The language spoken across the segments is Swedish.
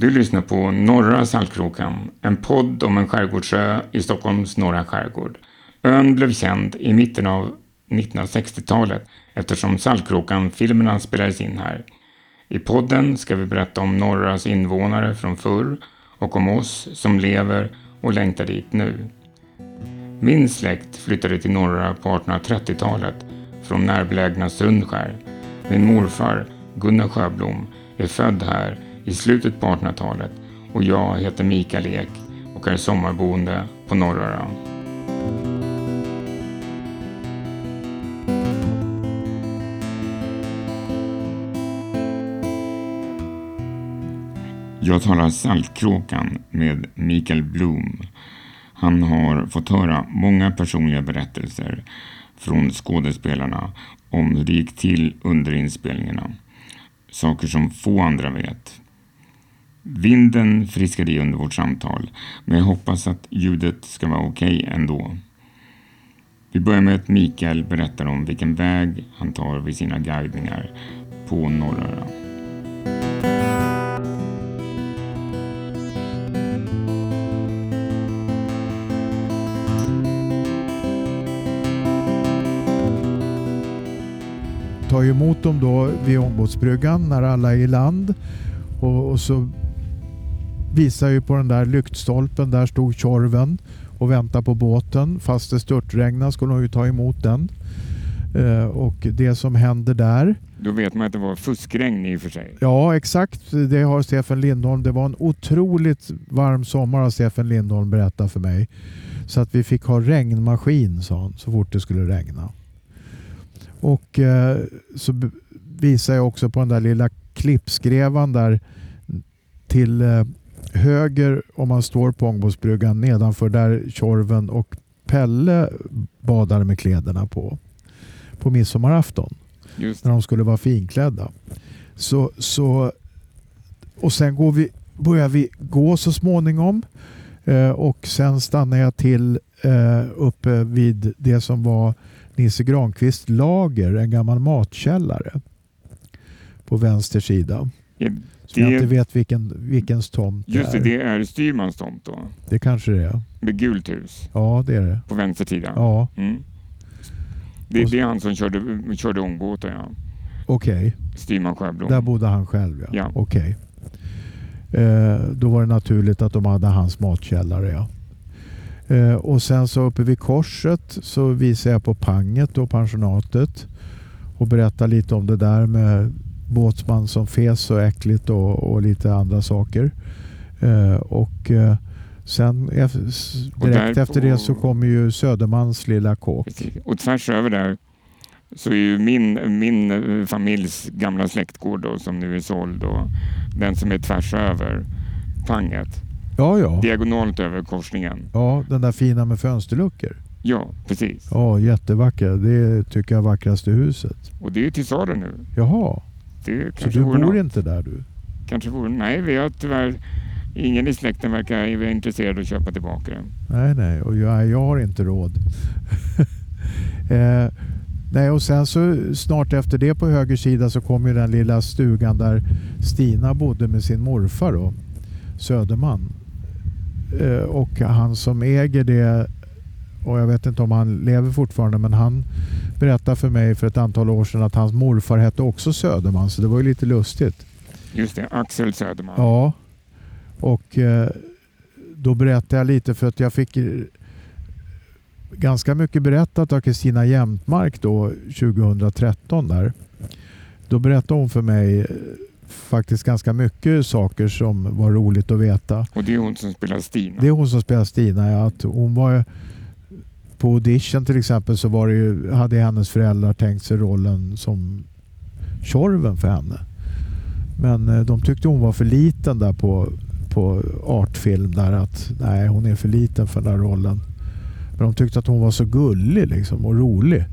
Du lyssnar på Norra Saltkrokan, en podd om en skärgårdsö i Stockholms norra skärgård. Ön blev känd i mitten av 1960-talet eftersom Saltkrokan-filmerna spelades in här. I podden ska vi berätta om Norras invånare från förr och om oss som lever och längtar dit nu. Min släkt flyttade till Norra på 1830-talet från närbelägna Sundskär. Min morfar, Gunnar Sjöblom, är född här i slutet på 1800-talet och jag heter Mikael Ek och är sommarboende på Norröra. Jag talar Saltkråkan med Mikael Blom. Han har fått höra många personliga berättelser från skådespelarna om hur det gick till under inspelningarna. Saker som få andra vet. Vinden friskade i under vårt samtal, men jag hoppas att ljudet ska vara okej okay ändå. Vi börjar med att Mikael berättar om vilken väg han tar vid sina guidningar på Norröra. tar emot dem då vid ångbåtsbryggan när alla är i land och, och så visar ju på den där lyktstolpen, där stod Tjorven och väntade på båten. Fast det störtregnade skulle hon ju ta emot den. Eh, och det som händer där. Då vet man att det var fuskregn i och för sig. Ja exakt, det har Stefan Lindholm. Det var en otroligt varm sommar har Stefan Lindholm berättat för mig. Så att vi fick ha regnmaskin sa han så fort det skulle regna. Och eh, så visar jag också på den där lilla klippskrevan där till eh, höger om man står på ångbåtsbryggan nedanför där Tjorven och Pelle badade med kläderna på. På midsommarafton. Just. När de skulle vara finklädda. Så, så, och sen går vi, börjar vi gå så småningom. Eh, och sen stannar jag till eh, uppe vid det som var Nisse Granqvists lager, en gammal matkällare. På vänster sida. Det, jag inte vet vilken, vilkens tomt Just det, är. det är styrmans tomt då? Det kanske det är. Med gult hus? Ja, det är det. På vänster sida? Ja. Mm. Det, det, är han som körde, körde ångbåtar ja. Okej. Okay. Styrman Sjöblom. Där bodde han själv ja. ja. Okej. Okay. Eh, då var det naturligt att de hade hans matkällare ja. Eh, och sen så uppe vid korset så visar jag på Panget och pensionatet och berättar lite om det där med båtsman som fes så äckligt och, och lite andra saker. Eh, och eh, sen direkt och efter det så kommer ju Södermans lilla kåk. Och tvärs över där så är ju min, min eh, familjs gamla släktgård då, som nu är såld och den som är tvärs över Panget. Ja, ja. Diagonalt över korsningen. Ja, den där fina med fönsterluckor. Ja, precis. Ja, jättevacker. Det tycker jag är vackraste huset. Och det är till salu nu. Jaha. Det Så du bor något. inte där du? Kanske vore... Nej, vi har tyvärr... Ingen i släkten verkar vara intresserad av att köpa tillbaka den. Nej, nej. Och jag, jag har inte råd. eh, nej, och sen så snart efter det på höger sida så kommer den lilla stugan där Stina bodde med sin morfar då, Söderman. Eh, och han som äger det och jag vet inte om han lever fortfarande men han berättade för mig för ett antal år sedan att hans morfar hette också Söderman så det var ju lite lustigt. Just det, Axel Söderman. Ja. Och eh, då berättade jag lite för att jag fick ganska mycket berättat av Kristina Jämtmark då 2013 där. Då berättade hon för mig faktiskt ganska mycket saker som var roligt att veta. Och det är hon som spelar Stina? Det är hon som spelar Stina, ja. Att hon var på audition till exempel så var det ju, hade hennes föräldrar tänkt sig rollen som Tjorven för henne. Men eh, de tyckte hon var för liten där på, på artfilm där att nej hon är för liten för den där rollen. Men de tyckte att hon var så gullig liksom och rolig.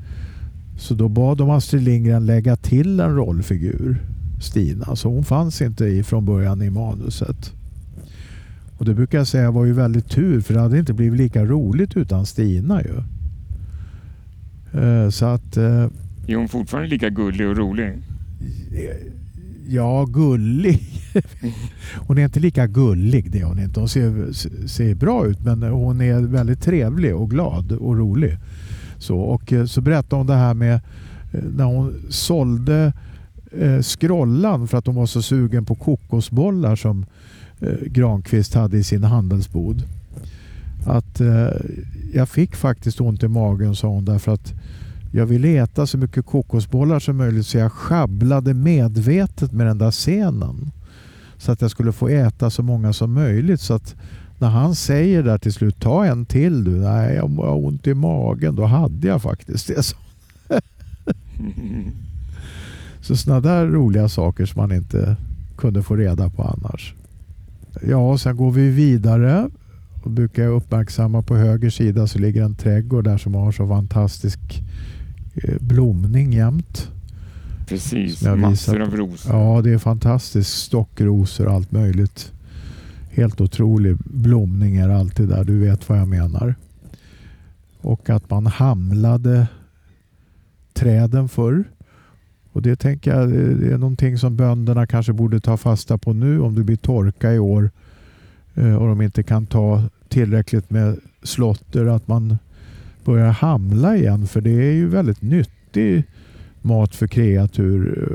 Så då bad de Astrid Lindgren lägga till en rollfigur. Stina. Så hon fanns inte i från början i manuset. Och det brukar jag säga var ju väldigt tur för det hade inte blivit lika roligt utan Stina ju. Eh, så att... Eh, är hon fortfarande lika gullig och rolig? Ja, gullig. Hon är inte lika gullig det hon inte. Hon ser, ser bra ut men hon är väldigt trevlig och glad och rolig. Så, och eh, så berättade hon det här med när hon sålde eh, Skrollan för att hon var så sugen på kokosbollar som Granqvist hade i sin handelsbod. Att eh, jag fick faktiskt ont i magen sa hon därför att jag ville äta så mycket kokosbollar som möjligt så jag sjabblade medvetet med den där scenen. Så att jag skulle få äta så många som möjligt. Så att när han säger där till slut, ta en till du. Nej, jag har ont i magen. Då hade jag faktiskt det. Så sådana där roliga saker som man inte kunde få reda på annars. Ja, sen går vi vidare. Och brukar jag uppmärksamma på höger sida så ligger en trädgård där som har så fantastisk eh, blomning jämt. Precis, massor av rosor. Ja, det är fantastiskt. Stockrosor och allt möjligt. Helt otrolig blomning är alltid där. Du vet vad jag menar. Och att man hamlade träden förr. Och det tänker jag det är någonting som bönderna kanske borde ta fasta på nu om det blir torka i år eh, och de inte kan ta tillräckligt med slotter att man börjar hamla igen för det är ju väldigt nyttig mat för kreatur.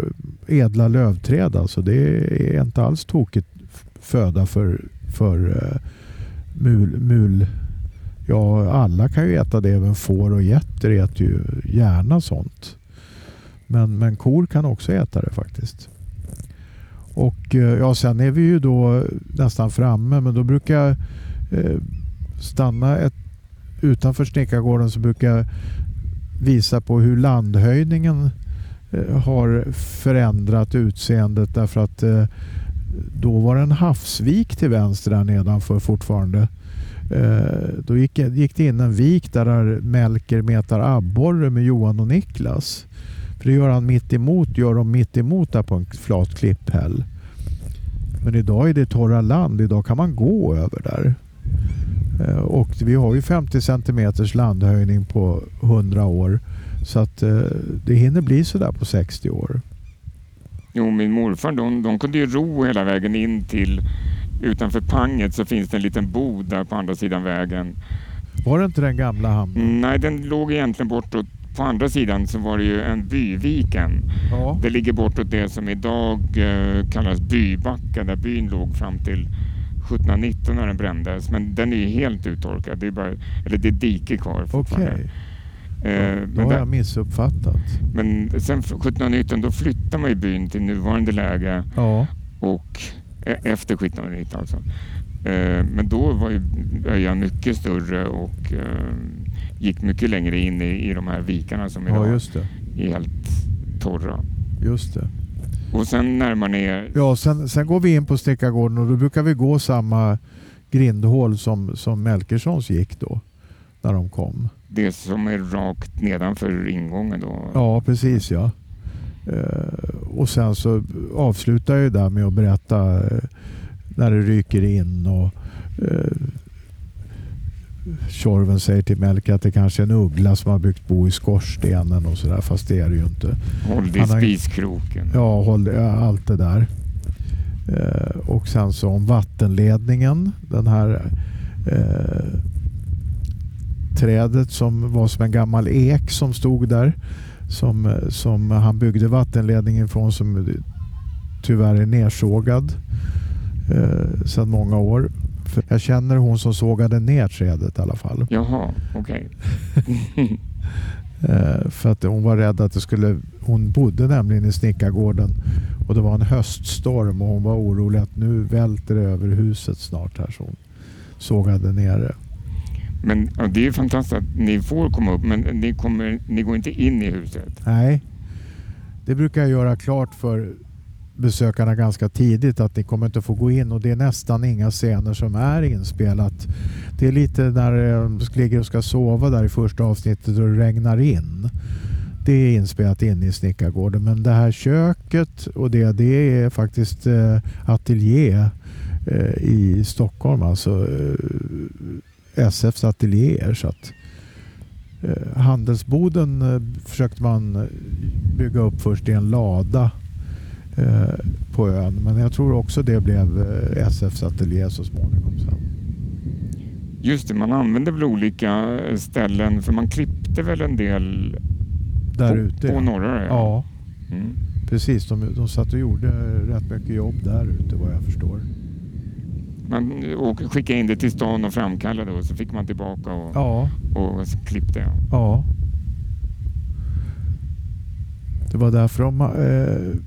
Eh, edla lövträd alltså. Det är inte alls tokigt föda för, för uh, mul, mul. Ja, alla kan ju äta det. Även får och getter äter ju gärna sånt. Men, men kor kan också äta det faktiskt. Och eh, ja, sen är vi ju då nästan framme. Men då brukar jag stanna ett, utanför Snickargården så brukar jag visa på hur landhöjningen eh, har förändrat utseendet därför att då var det en havsvik till vänster där nedanför fortfarande. Då gick, gick det in en vik där Melker metar abborre med Johan och Niklas. För det gör han mitt emot, gör de mitt emot där på en flat klipphäll. Men idag är det torra land. Idag kan man gå över där. Eh, och vi har ju 50 centimeters landhöjning på 100 år. Så att eh, det hinner bli sådär på 60 år. Jo, min morfar de, de kunde ju ro hela vägen in till utanför Panget så finns det en liten bod där på andra sidan vägen. Var det inte den gamla hamnen? Nej, den låg egentligen bortåt på andra sidan så var det ju en byviken. Ja. Det ligger bortåt det som idag eh, kallas Bybacka där byn låg fram till 1719 när den brändes. Men den är ju helt uttorkad. Det är, bara, eller det är dike kvar fortfarande. Okay. Eh, då har jag missuppfattat. Men sen 1719 då flyttar man ju byn till nuvarande läge. Ja. Och e- efter 1719 alltså. Eh, men då var ju öjan mycket större och eh, gick mycket längre in i, i de här vikarna som idag ja, just det. är helt torra. Just det. Och sen närmar ner... Ja, sen, sen går vi in på Stickargården och då brukar vi gå samma grindhål som, som Melkerssons gick då när de kom. Det som är rakt nedanför ingången då? Ja, precis ja. Uh, och sen så avslutar jag där med att berätta uh, när det ryker in och uh, Tjorven säger till Melker att det kanske är en uggla som har byggt bo i skorstenen och sådär fast det är det ju inte. Håll dig i spiskroken. Ja, håll, allt det där. och sen så om vattenledningen. Den här trädet som var som en gammal ek som stod där. Som, som han byggde vattenledningen från som tyvärr är nersågad eh, sedan många år. För jag känner hon som sågade ner trädet i alla fall. Jaha, okej. Okay. eh, för att hon var rädd att det skulle... Hon bodde nämligen i snickargården och det var en höststorm och hon var orolig att nu välter det över huset snart här så hon sågade ner det. Men ja, det är fantastiskt att ni får komma upp, men ni, kommer, ni går inte in i huset? Nej, det brukar jag göra klart för besökarna ganska tidigt att ni kommer inte få gå in och det är nästan inga scener som är inspelat. Det är lite när eh, de ligger och ska sova där i första avsnittet och det regnar in. Det är inspelat inne i Snickargården men det här köket och det, det är faktiskt eh, ateljé eh, i Stockholm. Alltså SFs ateljéer. Så att, handelsboden försökte man bygga upp först i en lada på ön. Men jag tror också det blev eh, SFs ateljé så småningom. Sen. Just det, man använde väl olika ställen för man klippte väl en del Där på, ute. på ja. norra ja, Mm. precis. De, de satt och gjorde rätt mycket jobb där ute vad jag förstår. Man och skickade in det till stan och framkallade och så fick man tillbaka och, Ja, och klippte. ja. Det var därför de, eh,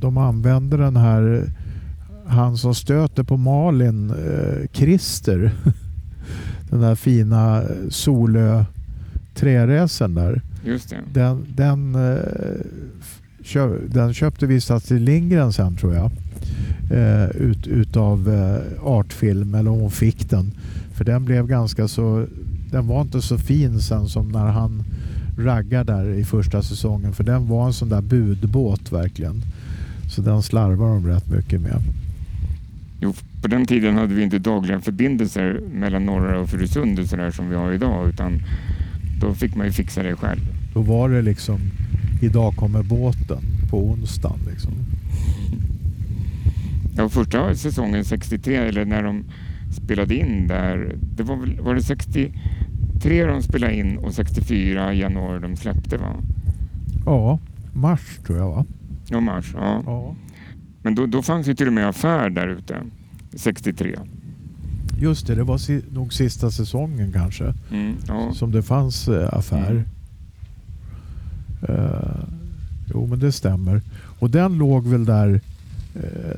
de använde den här, han som stöter på Malin, eh, Christer. Den där fina Solö träräsen där. Just det. Den, den, eh, den köpte vi till Lindgren sen tror jag. Eh, ut, utav eh, Artfilm, eller hon fick den. För den blev ganska så... Den var inte så fin sen som när han raggade där i första säsongen. För den var en sån där budbåt verkligen. Så den slarvar de rätt mycket med. Jo, på den tiden hade vi inte dagliga förbindelser mellan norra och Furusund och sådär som vi har idag utan då fick man ju fixa det själv. Då var det liksom Idag kommer båten på onsdagen. Liksom. Ja, första säsongen 63 eller när de spelade in där, det var, väl, var det 63 de spelade in och 64 i januari de släppte va? Ja, mars tror jag va? Ja, mars. Ja. Ja. Men då, då fanns ju till och med affär där ute. 63. Just det, det var si nog sista säsongen kanske. Mm, ja. som det fanns eh, affär. Mm. Eh, jo, men det stämmer. Och den låg väl där eh,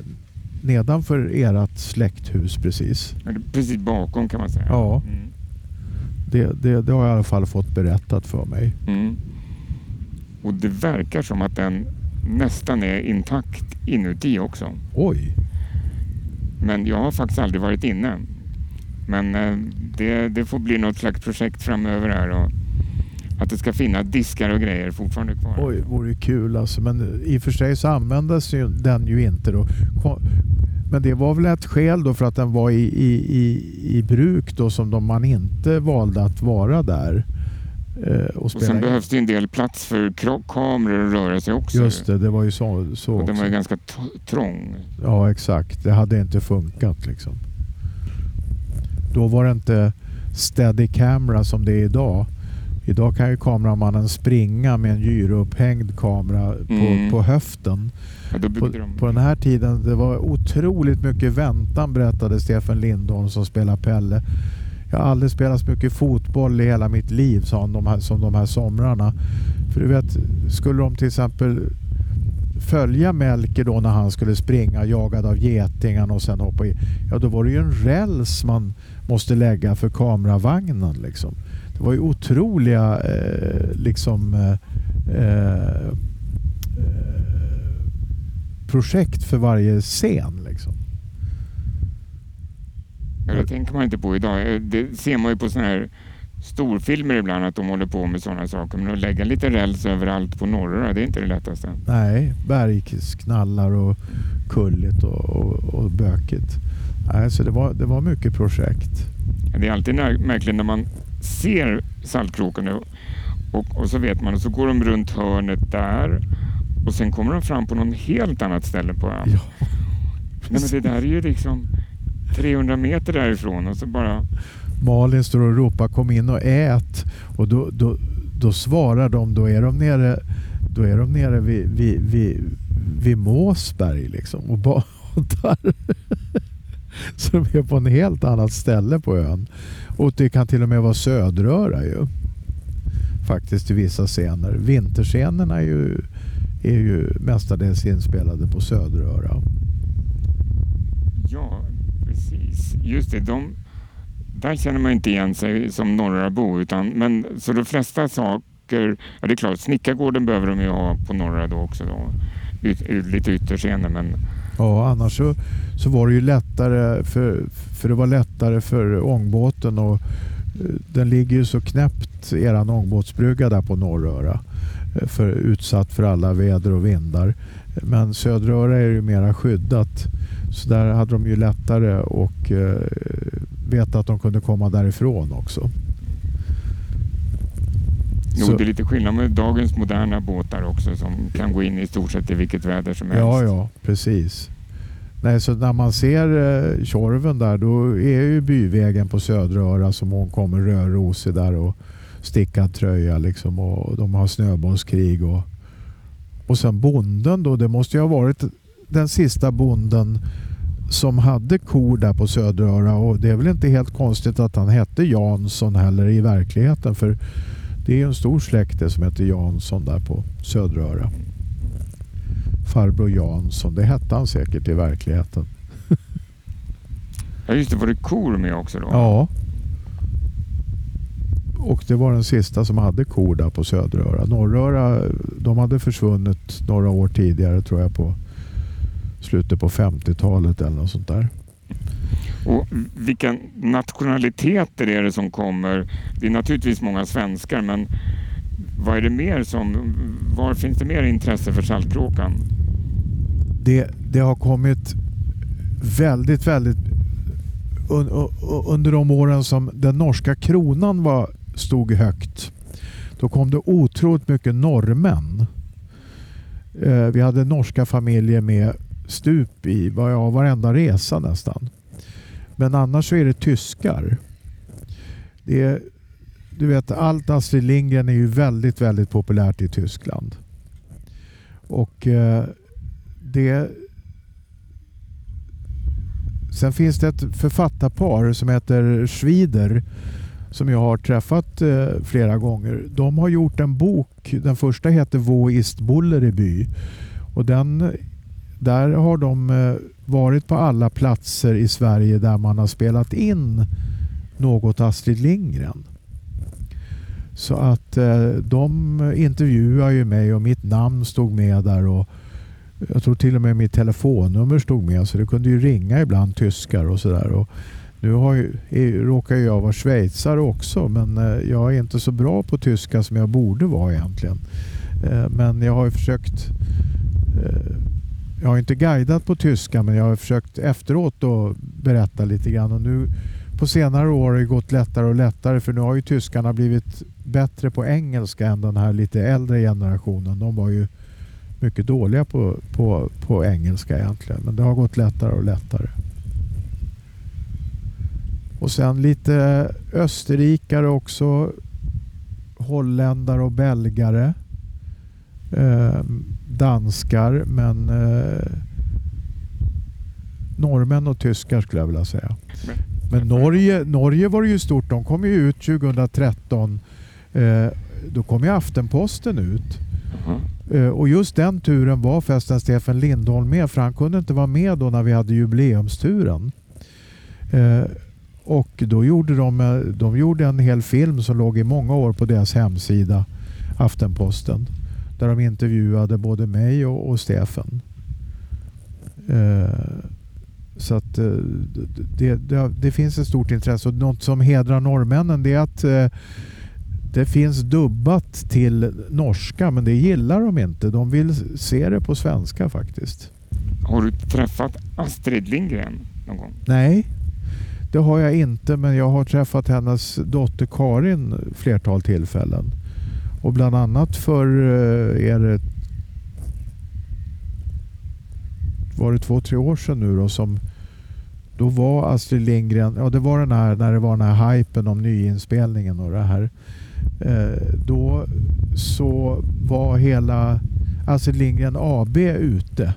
nedanför ert släkthus precis. Precis bakom kan man säga. Ja. Mm. Det, det, det har jag i alla fall fått berättat för mig. Mm. Och det verkar som att den nästan är intakt inuti också. Oj! Men jag har faktiskt aldrig varit inne. Men eh, det, det får bli något slags projekt framöver här och att det ska finnas diskar och grejer fortfarande kvar. Oj, vore kul alltså. Men i och för sig så användes ju den ju inte då. Men det var väl ett skäl då för att den var i, i, i, i bruk då som de, man inte valde att vara där. Eh, och och sen behövs det en del plats för kameror att röra sig också. Just det, det var ju så, så Och den var ju ganska trång. Ja, exakt. Det hade inte funkat liksom. Då var det inte steady camera som det är idag. Idag kan ju kameramannen springa med en gyroupphängd kamera på, Mm. på höften. Ja, På, de. på den här tiden det var otroligt mycket väntan berättade Stefan Lindholm som spelar Pelle. Jag har aldrig spelat så mycket fotboll i hela mitt liv sa han, de här, som de här somrarna. För du vet, skulle de till exempel följa Melker då när han skulle springa jagad av getingarna och sen hoppa i. Ja, då var det ju en räls man måste lägga för kameravagnen liksom. Det var ju otroliga eh, liksom eh, eh, projekt för varje scen liksom. Ja, det tänker man inte på idag. Eh, Det ser man ju på såna här storfilmer ibland att de håller på med sådana saker. Men att lägga lite räls överallt på norra, det är inte det lättaste. Nej, bergsknallar och kulligt och, och, och bökigt. Nej, så det var, det var mycket projekt. Det är alltid märkligt när man ser Saltkråkan och, och, och så vet man och så går de runt hörnet där och sen kommer de fram på någon helt annat ställe på ön. Ja, Nej, men det där är ju liksom 300 meter därifrån och så bara... Malin står och ropar kom in och ät och då, då, då svarar de, då är de nere, då är de nere vid, vid, vid, vid Måsberg liksom och badar. Så de är på en helt annat ställe på ön. Och det kan till och med vara Söderöra ju. Faktiskt i vissa scener. Vinterscenerna är ju, är ju mestadels inspelade på Söderöra. Ja, precis. Just det, de, där känner man inte igen sig som norrabo. Utan, men, så de flesta saker, ja det är klart, Snickargården behöver de ju ha på norra då också. Då. Ut, ut, lite ytterscener men Ja, annars så, så var det ju lättare för, för det var lättare för ångbåten och eh, den ligger ju så knäppt, eran ångbåtsbrygga där på Norröra. Eh, för, utsatt för alla väder och vindar. Men Söderöra är ju mera skyddat. Så där hade de ju lättare och eh, veta att de kunde komma därifrån också. Jo, det är lite skillnad med dagens moderna båtar också som kan gå in i stort sett i vilket väder som helst. Ja, ja, precis. Nej, så när man ser eh, Tjorven där då är ju byvägen på Söderöra som hon kommer rödrosig där och stickad tröja liksom och de har snöbollskrig och, och sen bonden då, det måste ju ha varit den sista bonden som hade kor där på Söderöra och det är väl inte helt konstigt att han hette Jansson heller i verkligheten för det är en stor släkte som heter Jansson där på Söderöra. Farbror Jansson, det hette han säkert i verkligheten. ja just det, var det kor med också då? Ja. Och det var den sista som hade kor där på Söderöra. Norröra, de hade försvunnit några år tidigare tror jag på slutet på 50-talet eller något sånt där. Och vilka nationaliteter är det som kommer? Det är naturligtvis många svenskar men vad är det mer som, var finns det mer intresse för Saltkråkan? Det, det har kommit väldigt, väldigt un, under de åren som den norska kronan var, stod högt. Då kom det otroligt mycket norrmän. Eh, vi hade norska familjer med stup i ja, varenda resa nästan. Men annars så är det tyskar. Det är, du vet, allt Astrid Lindgren är ju väldigt, väldigt populärt i Tyskland. Och eh, det... Sen finns det ett författarpar som heter Schwider som jag har träffat eh, flera gånger. De har gjort en bok. Den första heter Wo ist Bullerby. Och den där har de eh, varit på alla platser i Sverige där man har spelat in något Astrid Lindgren. Så att eh, de intervjuade ju mig och mitt namn stod med där och jag tror till och med mitt telefonnummer stod med så det kunde ju ringa ibland tyskar och sådär. Nu har ju, råkar jag vara schweizare också men eh, jag är inte så bra på tyska som jag borde vara egentligen. Men jag har ju försökt jag har inte guidat på tyska men jag har försökt efteråt att berätta lite grann. Och nu på senare år har det gått lättare och lättare för nu har ju tyskarna blivit bättre på engelska än den här lite äldre generationen. De var ju mycket dåliga på, på, på engelska egentligen men det har gått lättare och lättare. Och sen lite österrikare också. Holländare och belgare. Eh, danskar men eh, norrmän och tyskar skulle jag vilja säga. Men Norge, Norge var det ju stort. De kom ju ut 2013. Eh, då kom ju Aftenposten ut. Eh, och just den turen var förresten Stefan Lindholm med för han kunde inte vara med då när vi hade jubileumsturen. Eh, och då gjorde de, eh, de gjorde en hel film som låg i många år på deras hemsida Aftenposten. Där de intervjuade både mig och, och Stefan. Eh, så att eh, det, det, det, finns ett stort intresse och något som hedrar norrmännen det är att eh, det finns dubbat till norska men det gillar de inte. De vill se det på svenska faktiskt. Har du träffat Astrid Lindgren någon gång? Nej, det har jag inte men jag har träffat hennes dotter Karin flertal tillfällen. Och bland annat för eh, er var det två, tre år sedan nu då som då var Astrid Lindgren, ja det var den här när det var den här hypen om nyinspelningen och det här. Eh, då så var hela Astrid Lindgren AB ute.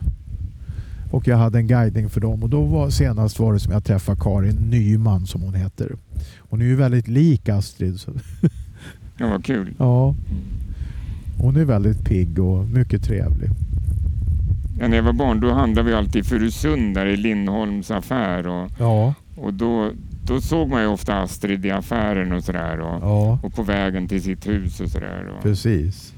Och jag hade en guidning för dem och då var senast var det som jag träffade Karin Nyman som hon heter. Hon är ju väldigt lik Astrid. Ja, vad kul. Ja. Hon är väldigt pigg och mycket trevlig. Ja, när jag var barn då handlade vi alltid i Furusund där i Lindholms affär. Och, ja. och då, då såg man ju ofta Astrid i affären och sådär. Och, ja. och på vägen till sitt hus och sådär. Precis.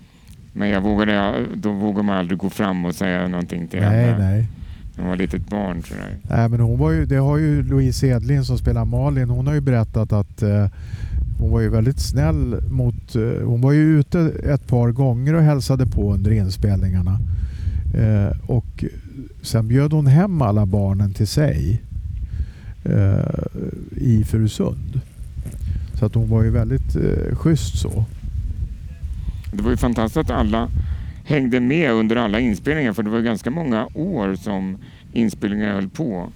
Men jag vågade, då vågade man aldrig gå fram och säga någonting till nej, henne. Nej. Hon var litet barn. Sådär. Nej, men hon var ju, det har ju Louise Edlin som spelar Malin. Hon har ju berättat att eh, hon var ju väldigt snäll mot... Eh, hon var ju ute ett par gånger och hälsade på under inspelningarna. Eh, och sen bjöd hon hem alla barnen till sig eh, i Furusund. Så att hon var ju väldigt eh, schysst så. Det var ju fantastiskt att alla hängde med under alla inspelningar för det var ganska många år som inspelningarna höll på.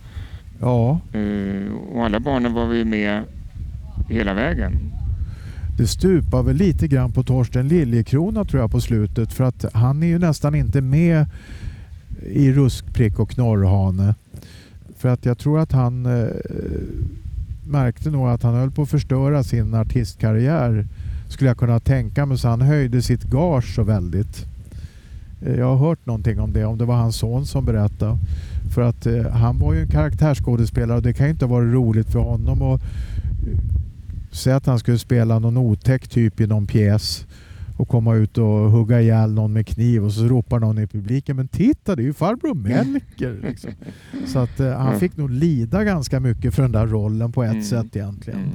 Ja. Uh, och alla barnen var vi med hela vägen. Det stupar väl lite grann på Torsten Liljekrona tror jag på slutet för att han är ju nästan inte med i Ruskprick och Knorrhane. För att jag tror att han eh, märkte nog att han höll på att förstöra sin artistkarriär skulle jag kunna tänka mig så han höjde sitt gage så väldigt. Eh, jag har hört någonting om det, om det var hans son som berättade. För att eh, han var ju en karaktärsskådespelare och det kan ju inte vara roligt för honom att säga att han skulle spela någon otäck typ i någon pjäs och komma ut och hugga ihjäl någon med kniv och så ropar någon i publiken men titta det är ju farbror Melker. Liksom. Så att eh, han fick nog lida ganska mycket för den där rollen på ett mm. sätt egentligen. Mm.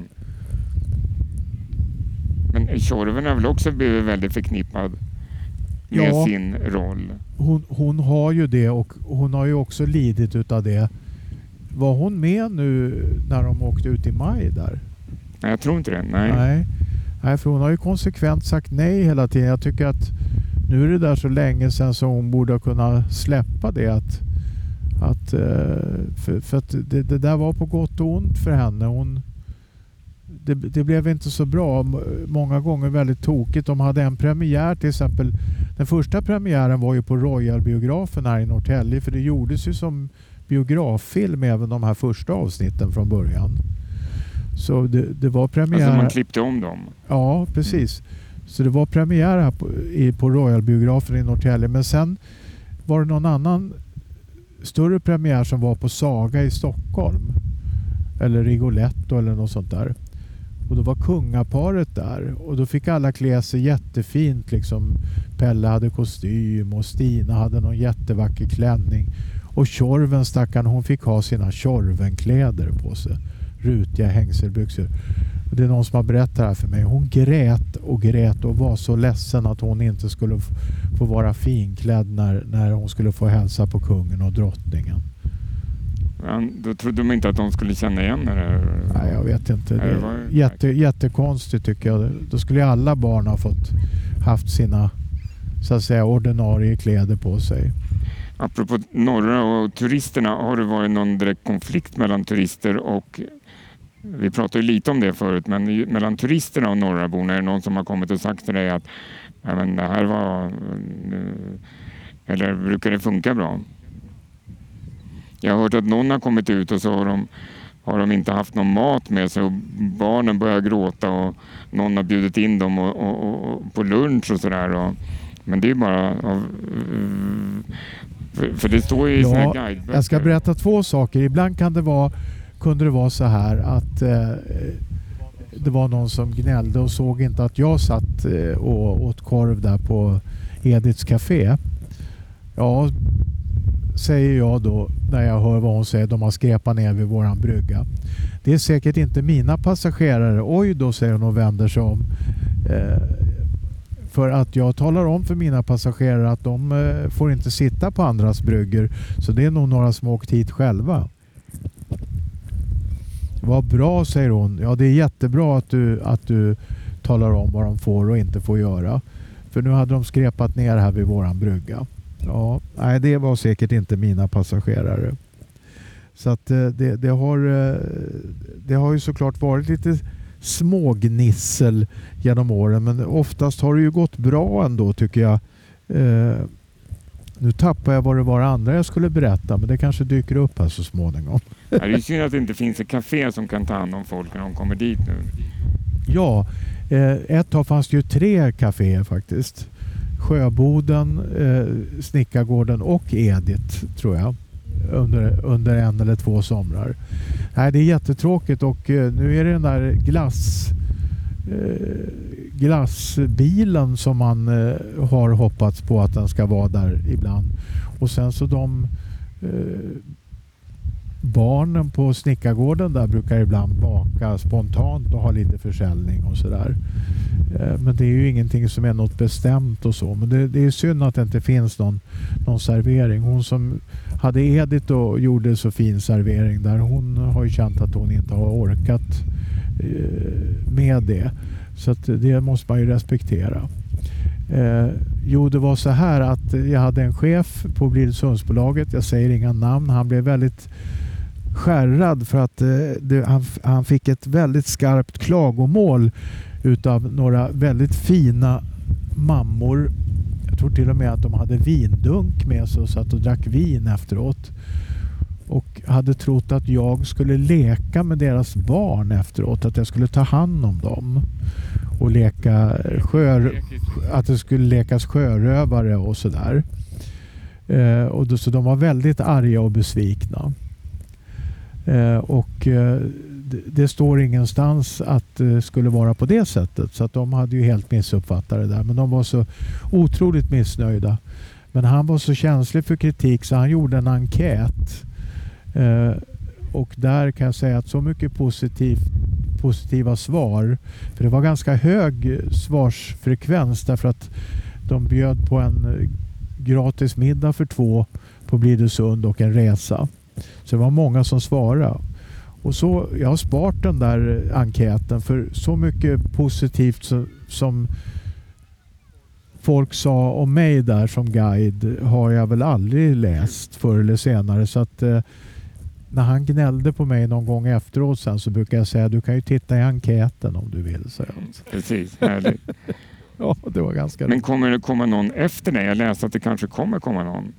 Men Tjorven har väl också blivit väldigt förknippad med ja, sin roll? Hon, hon har ju det och hon har ju också lidit utav det. Var hon med nu när de åkte ut i maj där? Nej, jag tror inte det. Nej. nej. Nej, för hon har ju konsekvent sagt nej hela tiden. Jag tycker att nu är det där så länge sedan så hon borde kunna släppa det. Att, att, eh, för, för att det, det, där var på gott och ont för henne. Hon, det, det, blev inte så bra. Många gånger väldigt tokigt. De hade en premiär till exempel. Den första premiären var ju på Royal-biografen här i Norrtälje. För det gjordes ju som biograffilm även de här första avsnitten från början. Så det, det var premiär... Alltså man klippte om dem? Ja, precis. Så det var premiär här på, i, på Royal-biografen i Norrtälje. Men sen var det någon annan större premiär som var på Saga i Stockholm. Eller Rigoletto eller något sånt där. Och då var kungaparet där och då fick alla klä sig jättefint. Liksom. Pelle hade kostym och Stina hade någon jättevacker klänning. Och Tjorven stackarn, hon fick ha sina Tjorvenkläder på sig rutiga hängselbyxor. Det är någon som har berättat det här för mig. Hon grät och grät och var så ledsen att hon inte skulle få vara finklädd när, när hon skulle få hälsa på kungen och drottningen. Ja, då trodde de inte att de skulle känna igen henne? Nej, jag vet inte. Det är jätte, jättekonstigt tycker jag. Då skulle alla barn ha fått haft sina så att säga ordinarie kläder på sig. Apropå norra och turisterna, har det varit någon direkt konflikt mellan turister och vi pratade lite om det förut, men mellan turisterna och norraborna, är det någon som har kommit och sagt till dig att ja, men det här var... Eller brukar det funka bra? Jag har hört att någon har kommit ut och så har de, har de inte haft någon mat med sig och barnen börjar gråta och någon har bjudit in dem och, och, och på lunch och sådär. Men det är bara av... För, för det står ju i ja, guideböcker. Jag ska berätta två saker. Ibland kan det vara kunde det vara så här att eh, det var någon som gnällde och såg inte att jag satt eh, och åt korv där på Ediths Café. Ja, säger jag då när jag hör vad hon säger. De har skräpat ner vid våran brygga. Det är säkert inte mina passagerare. Oj då, säger hon och vänder sig om. Eh, för att jag talar om för mina passagerare att de eh, får inte sitta på andras bryggor. Så det är nog några som åkt hit själva. Vad bra, säger hon. Ja, det är jättebra att du, att du talar om vad de får och inte får göra. För nu hade de skrepat ner här vid våran brygga. Ja, nej, det var säkert inte mina passagerare. Så att eh, det, det, har, eh, det har ju såklart varit lite smågnissel genom åren men oftast har det ju gått bra ändå tycker jag. Eh, nu tappar jag vad det var andra jag skulle berätta men det kanske dyker upp här så småningom det är synd att det inte finns ett café som kan ta hand om folk när de kommer dit nu. Ja, eh, ett tag fanns det ju tre kaféer faktiskt. Sjöboden, eh, Snickargården och Edith tror jag. Under, under en eller två somrar. Nej, det är jättetråkigt och eh, nu är det den där glass eh, glassbilen som man eh, har hoppats på att den ska vara där ibland. Och sen så de eh, barnen på snickargården där brukar ibland baka spontant och ha lite försäljning och sådär. Eh, men det är ju ingenting som är något bestämt och så. Men det, det är synd att det inte finns någon, någon servering. Hon som hade Edith och gjorde så fin servering där. Hon har ju känt att hon inte har orkat eh, med det. Så det måste man ju respektera. Eh, jo, det var så här att jag hade en chef på Blidösundsbolaget, jag säger inga namn, han blev väldigt skärrad för att eh, det, han, han fick ett väldigt skarpt klagomål utav några väldigt fina mammor. Jag tror till och med att de hade vindunk med sig och satt och drack vin efteråt. Och hade trott att jag skulle leka med deras barn efteråt, att jag skulle ta hand om dem. Och leka sjör, att det skulle lekas sjörövare och sådär. Eh, och då, så de var väldigt arga och besvikna. Eh, och eh, det, det, står ingenstans att det skulle vara på det sättet. Så att de hade ju helt missuppfattat det där. Men de var så otroligt missnöjda. Men han var så känslig för kritik så han gjorde en enkät. Och där kan jag säga att så mycket positivt, positiva svar. För det var ganska hög svarsfrekvens därför att de bjöd på en gratis middag för två på Blidösund och en resa. Så det var många som svarade. Och så, jag har sparat den där enkäten för så mycket positivt så, som folk sa om mig där som guide har jag väl aldrig läst förr eller senare. Så att eh, när han gnällde på mig någon gång efteråt sen så brukar jag säga du kan ju titta i enkäten om du vill. Så Precis, härligt. ja, det var ganska Men kommer det komma någon efter dig? Jag läste att det kanske kommer komma någon.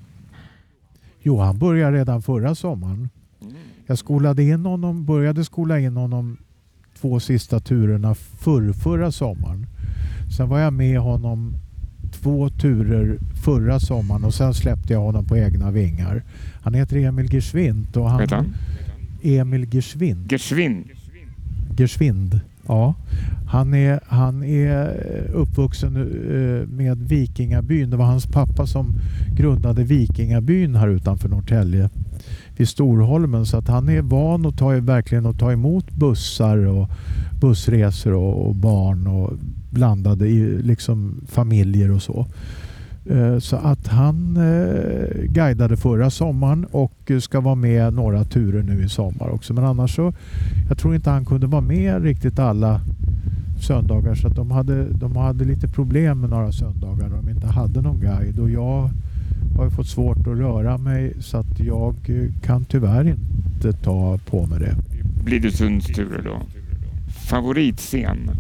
Jo, han började redan förra sommaren. Mm. Jag skolade in honom, började skola in honom två sista turerna för förra sommaren. Sen var jag med honom två turer förra sommaren och sen släppte jag honom på egna vingar. Han heter Emil Geschwind. Och han, han? Emil Geschwind. Geschwind? Geschwind, ja. Han är, han är eh, uppvuxen eh, med Vikingabyn. Det var hans pappa som grundade Vikingabyn här utanför Norrtälje vid Storholmen. Så att han är van att ta, verkligen att ta emot bussar och bussresor och, och barn och blandade i liksom familjer och så. Eh, så att han eh, guidade förra sommaren och eh, ska vara med några turer nu i sommar också. Men annars så, jag tror inte han kunde vara med riktigt alla söndagar så att de hade, de hade lite problem med några söndagar när de inte hade någon guide och jag har fått svårt att röra mig så att jag kan tyvärr inte ta på mig det. Blir det turer då? Favoritscen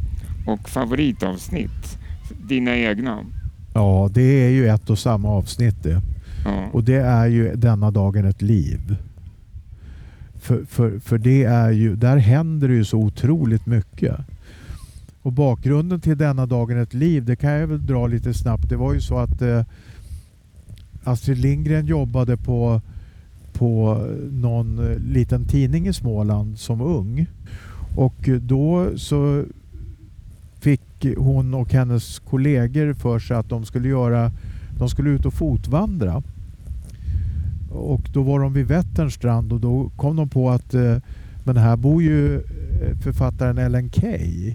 och favoritavsnitt? Dina egna? Ja, det är ju ett och samma avsnitt det. Ja. Och det är ju denna dagen ett liv. För, för, för det är ju, där händer det ju så otroligt mycket. Och bakgrunden till denna dagen ett liv, det kan jag väl dra lite snabbt. Det var ju så att eh, Astrid Lindgren jobbade på, på någon liten tidning i Småland som ung. Och då så fick hon och hennes kollegor för sig att de skulle göra de skulle ut och fotvandra. Och då var de vid Vätterns strand och då kom de på att eh, men här bor ju eh, författaren Ellen Key.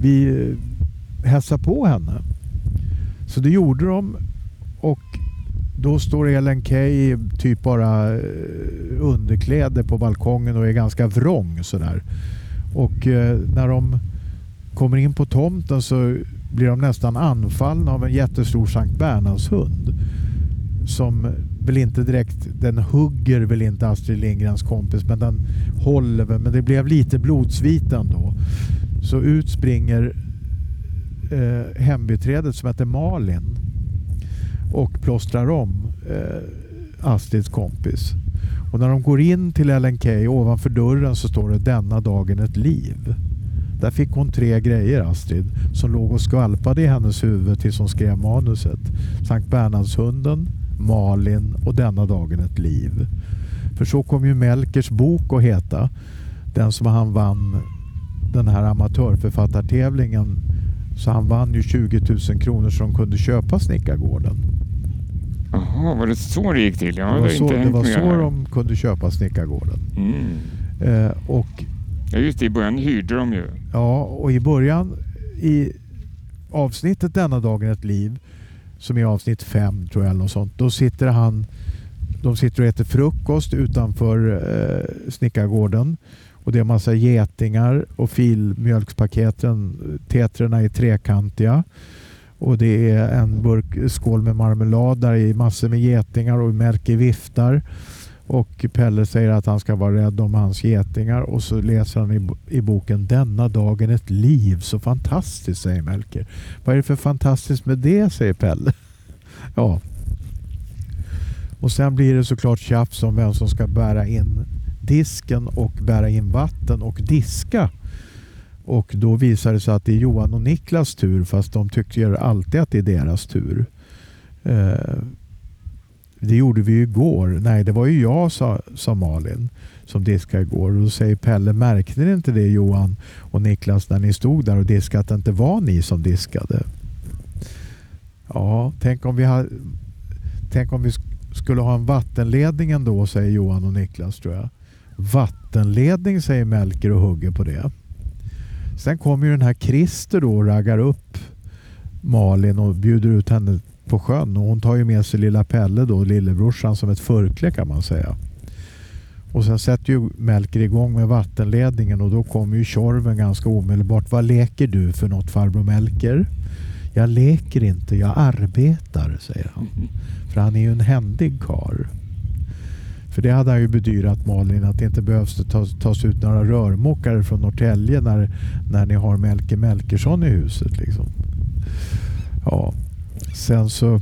Vi eh, hälsar på henne. Så det gjorde de och då står Ellen Key typ bara eh, underkläder på balkongen och är ganska vrång sådär. Och eh, när de kommer in på tomten så blir de nästan anfallna av en jättestor Sankt Bernhardshund. Som väl inte direkt, den hugger väl inte Astrid Lindgrens kompis men den håller väl, men det blev lite blodsviten då. Så ut springer eh, hembiträdet som heter Malin och plåstrar om eh, Astrids kompis. Och när de går in till Ellen Key ovanför dörren så står det denna dagen ett liv. Där fick hon tre grejer Astrid som låg och skvalpade i hennes huvud tills hon skrev manuset. Sankt Bernhardshunden, Malin och denna dagen ett liv. För så kom ju Melkers bok att heta. Den som han vann den här amatörförfattartävlingen. Så han vann ju 20 000 kronor så de kunde köpa Snickargården. Jaha, var det så det gick till? Ja, det var så, det var så de kunde köpa Snickargården. Mm. Eh, och Ja just det, i början hyrde de ju. Ja, och i början i avsnittet Denna dagen ett liv som är avsnitt fem tror jag eller något sånt. Då sitter han de sitter och äter frukost utanför eh, snickargården och det är massa getingar och filmjölkspaketen, tetrarna är trekantiga Och det är en burk skål med marmelad där i massor med getingar och Melker viftar. Och Pelle säger att han ska vara rädd om hans getingar och så läser han i, i boken Denna dagen ett liv, så fantastiskt säger Melker. Vad är det för fantastiskt med det säger Pelle. ja. Och sen blir det såklart tjafs om vem som ska bära in disken och bära in vatten och diska. Och då visar det sig att det är Johan och Niklas tur fast de tycker alltid att det är deras tur. Eh, det gjorde vi ju igår. Nej, det var ju jag, sa, sa Malin, som diskade igår. Och då säger Pelle, märkte ni inte det Johan och Niklas när ni stod där och diskade att det inte var ni som diskade? Ja, tänk om vi, ha, tänk om vi skulle ha en vattenledning ändå, säger Johan och Niklas tror jag. Vattenledning, säger Melker och hugger på det. Sen kommer ju den här Christer då och raggar upp Malin och bjuder ut henne på sjön och hon tar ju med sig lilla Pelle då, lillebrorsan som ett förkläde kan man säga. Och sen sätter ju Melker igång med vattenledningen och då kommer ju Tjorven ganska omedelbart. Vad leker du för något farbror Melker? Jag leker inte, jag arbetar, säger han. För han är ju en händig kar. För det hade han ju bedyrat Malin att det inte behövs tas, tas ut några rörmokare från Norrtälje när, när ni har Melker Melkersson i huset. Liksom. Ja, sen så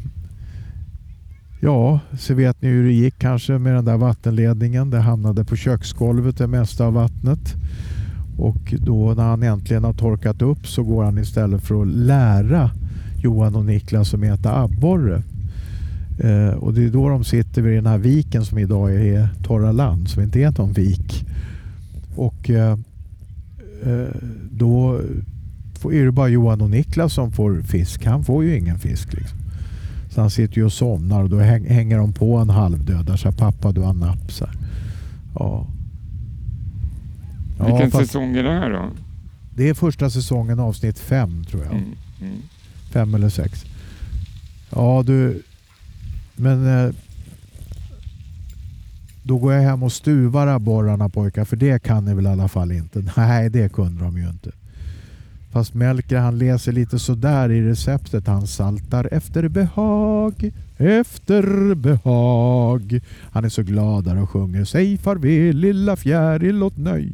Ja, så vet ni hur det gick kanske med den där vattenledningen. Det hamnade på köksgolvet det mesta av vattnet. Och då när han äntligen har torkat upp så går han istället för att lära Johan och Niklas att äta abborre. Eh, och det är då de sitter vid den här viken som idag är torra land, som inte är någon vik. Och eh, eh då då är det bara Johan och Niklas som får fisk. Han får ju ingen fisk. Liksom. Så han sitter ju och somnar och då hänger de på en halvdöd. Så här, pappa du har napp. Så. Ja. ja. Vilken fast, säsong är det här då? Det är första säsongen avsnitt fem tror jag. Mm, mm. Fem eller sex. Ja du, men eh, då går jag hem och stuvar abborrarna pojkar för det kan ni väl i alla fall inte? Nej, det kunde de ju inte. Fast Melker han läser lite sådär i receptet. Han saltar efter behag, efter behag. Han är så glad där och sjunger Säg farväl lilla fjäril åt nöj.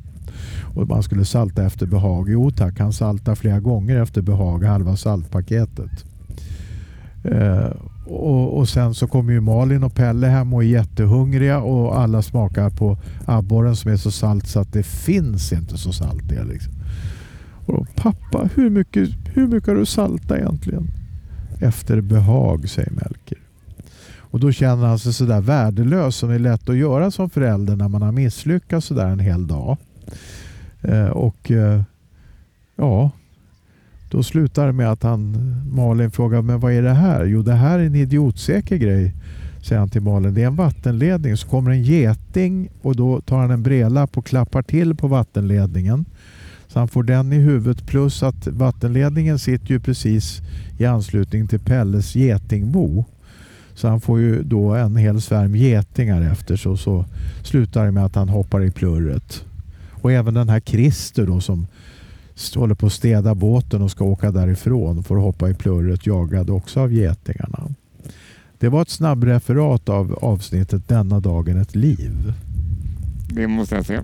Och man skulle salta efter behag. Jo tack, han saltar flera gånger efter behag, halva saltpaketet. Eh, och, och, sen så kommer ju Malin och Pelle hem och är jättehungriga och alla smakar på abborren som är så salt så att det finns inte så salt det. Liksom. Och då, Pappa, hur mycket, hur mycket har du salta egentligen? Efter behag, säger Melker. Och då känner han sig sådär värdelös som är lätt att göra som förälder när man har misslyckats sådär en hel dag. Eh, och eh, ja, då slutar det med att han, Malin frågar men vad är det här? Jo det här är en idiotsäker grej säger han till Malin. Det är en vattenledning. Så kommer en geting och då tar han en brelapp och klappar till på vattenledningen. Så han får den i huvudet plus att vattenledningen sitter ju precis i anslutning till Pelles getingbo. Så han får ju då en hel svärm getingar efter sig och så slutar det med att han hoppar i plurret. Och även den här Christer då som håller på att städa båten och ska åka därifrån får hoppa i plurret jagad också av getingarna. Det var ett snabbreferat av avsnittet Denna dagen ett liv. Det måste jag säga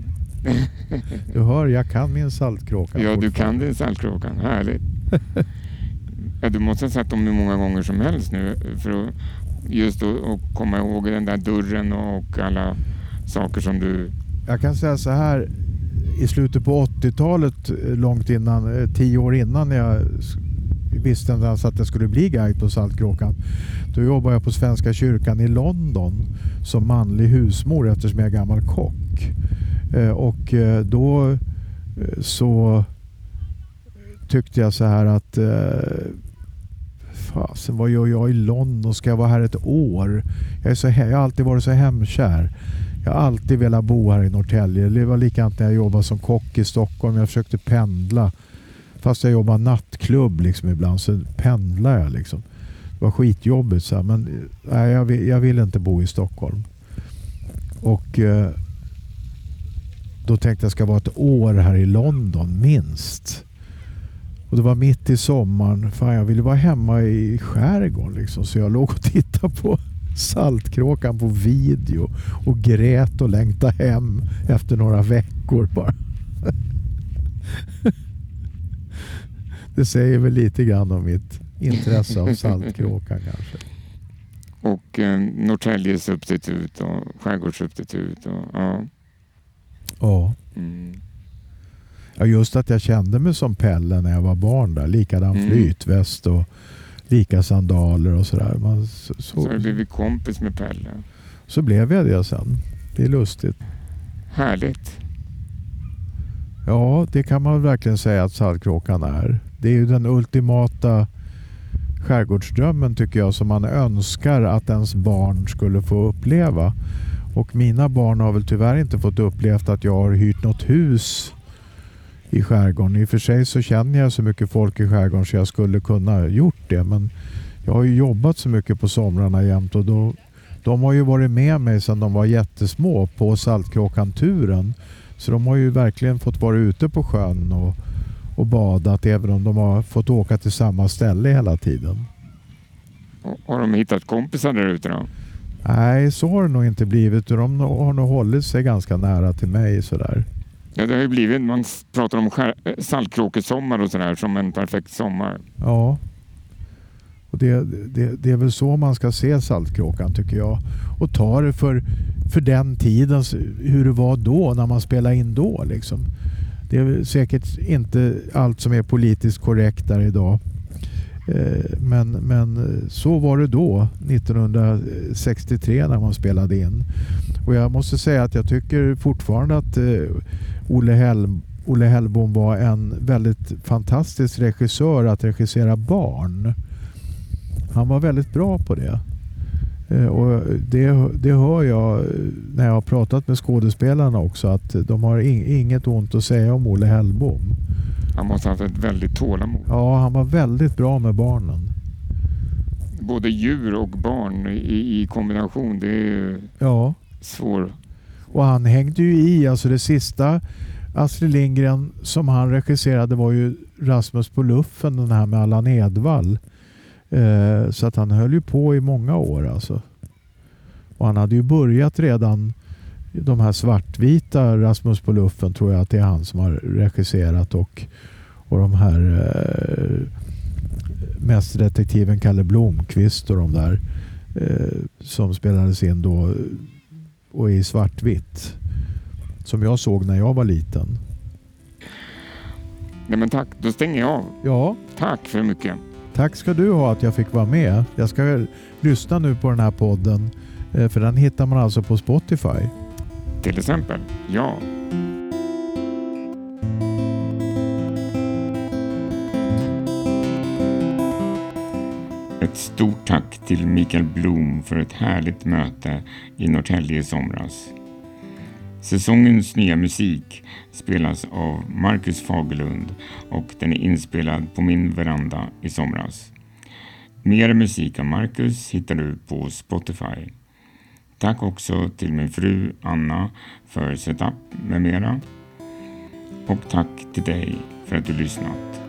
du hör, jag kan min saltkråka. Ja, du kan din saltkråka. Härligt. ja, du måste ha sett dem hur många gånger som helst nu för att just att komma ihåg den där dörren och alla saker som du... Jag kan säga så här, i slutet på 80-talet, eh, långt innan, eh, tio år innan jag visste ens att det skulle bli guide på Saltkråkan. Då jobbade jag på Svenska kyrkan i London som manlig husmor eftersom jag är gammal kock. Eh, och eh, då eh, så tyckte jag så här att fasen vad gör jag i London? Ska jag vara här ett år? Jag, är så, jag har alltid varit så hemkär. Jag har alltid velat bo här i Norrtälje. Det var likadant när jag jobbade som kock i Stockholm. Jag försökte pendla. Fast jag jobbade nattklubb liksom ibland så pendlade jag. Liksom. Det var skitjobbigt. Så här. Men nej, jag, vill, jag vill inte bo i Stockholm. Och eh, då tänkte jag ska vara ett år här i London minst. Och det var mitt i sommaren. Fan, jag ville vara hemma i skärgården liksom. Så jag låg och tittade på Saltkråkan på video och grät och längtade hem efter några veckor bara. Det säger väl lite grann om mitt intresse av Saltkråkan kanske. Och eh, Norrtälje substitut och skärgårdssubstitut. Och, ja. Ja. Mm. ja, just att jag kände mig som Pelle när jag var barn där. Likadan Mm. flytväst och lika sandaler och sådär. Man, så, Så så, har du blivit kompis med Pelle. så blev jag det sen. Det är lustigt. Härligt. Ja, det kan man verkligen säga att Saltkråkan är. Det är ju den ultimata skärgårdsdrömmen tycker jag som man önskar att ens barn skulle få uppleva. Och mina barn har väl tyvärr inte fått upplevt att jag har hyrt något hus i skärgården. I och för sig så känner jag så mycket folk i skärgården så jag skulle kunna gjort det. Men jag har ju jobbat så mycket på somrarna jämt och då, de har ju varit med mig sedan de var jättesmå på Saltkråkan-turen. Så de har ju verkligen fått vara ute på sjön och, och badat även om de har fått åka till samma ställe hela tiden. Har de hittat kompisar där ute då? Nej, så har det nog inte blivit. De har nog hållit sig ganska nära till mig sådär. Ja, det har ju blivit, man pratar om saltkråkesommar och sådär som en perfekt sommar. Ja. Och det, det, det är väl så man ska se Saltkråkan tycker jag. Och ta det för, för den tiden, hur det var då när man spelade in då. Liksom. Det är säkert inte allt som är politiskt korrekt där idag. Eh, men, men eh, så var det då, 1963 när man spelade in. Och jag måste säga att jag tycker fortfarande att eh, Olle, Hell, Olle Hellbom var en väldigt fantastisk regissör att regissera barn. Han var väldigt bra på det. Och det, det hör jag när jag har pratat med skådespelarna också att de har inget ont att säga om Olle Hellbom. Han måste ha haft ett väldigt tålamod. Ja, han var väldigt bra med barnen. Både djur och barn i, i kombination, det är Ja, svår. och han hängde ju i. Alltså det sista Astrid Lindgren som han regisserade var ju Rasmus på luffen, den här med Allan Edwall. Eh, så att han höll ju på i många år alltså. Och han hade ju börjat redan de här svartvita Rasmus på luffen tror jag att det är han som har regisserat och, och de här eh, mästerdetektiven Kalle Blomqvist och de där eh, som spelades in då och i svartvitt. Som jag såg när jag var liten. Nej men tack, då stänger jag av. Ja, Tack för mycket. tack ska du ha att jag fick vara med. Jag ska lyssna nu på den här podden eh, för den hittar man alltså på Spotify. Till exempel, jag. Ett stort tack till Mikael Blom för ett härligt möte i Norrtälje i somras. Säsongens nya musik spelas av Marcus Fagerlund och den är inspelad på min veranda i somras. Mer musik av Marcus hittar du på Spotify. Tack också till min fru Anna för setup med mera. Och tack till dig för att du lyssnat.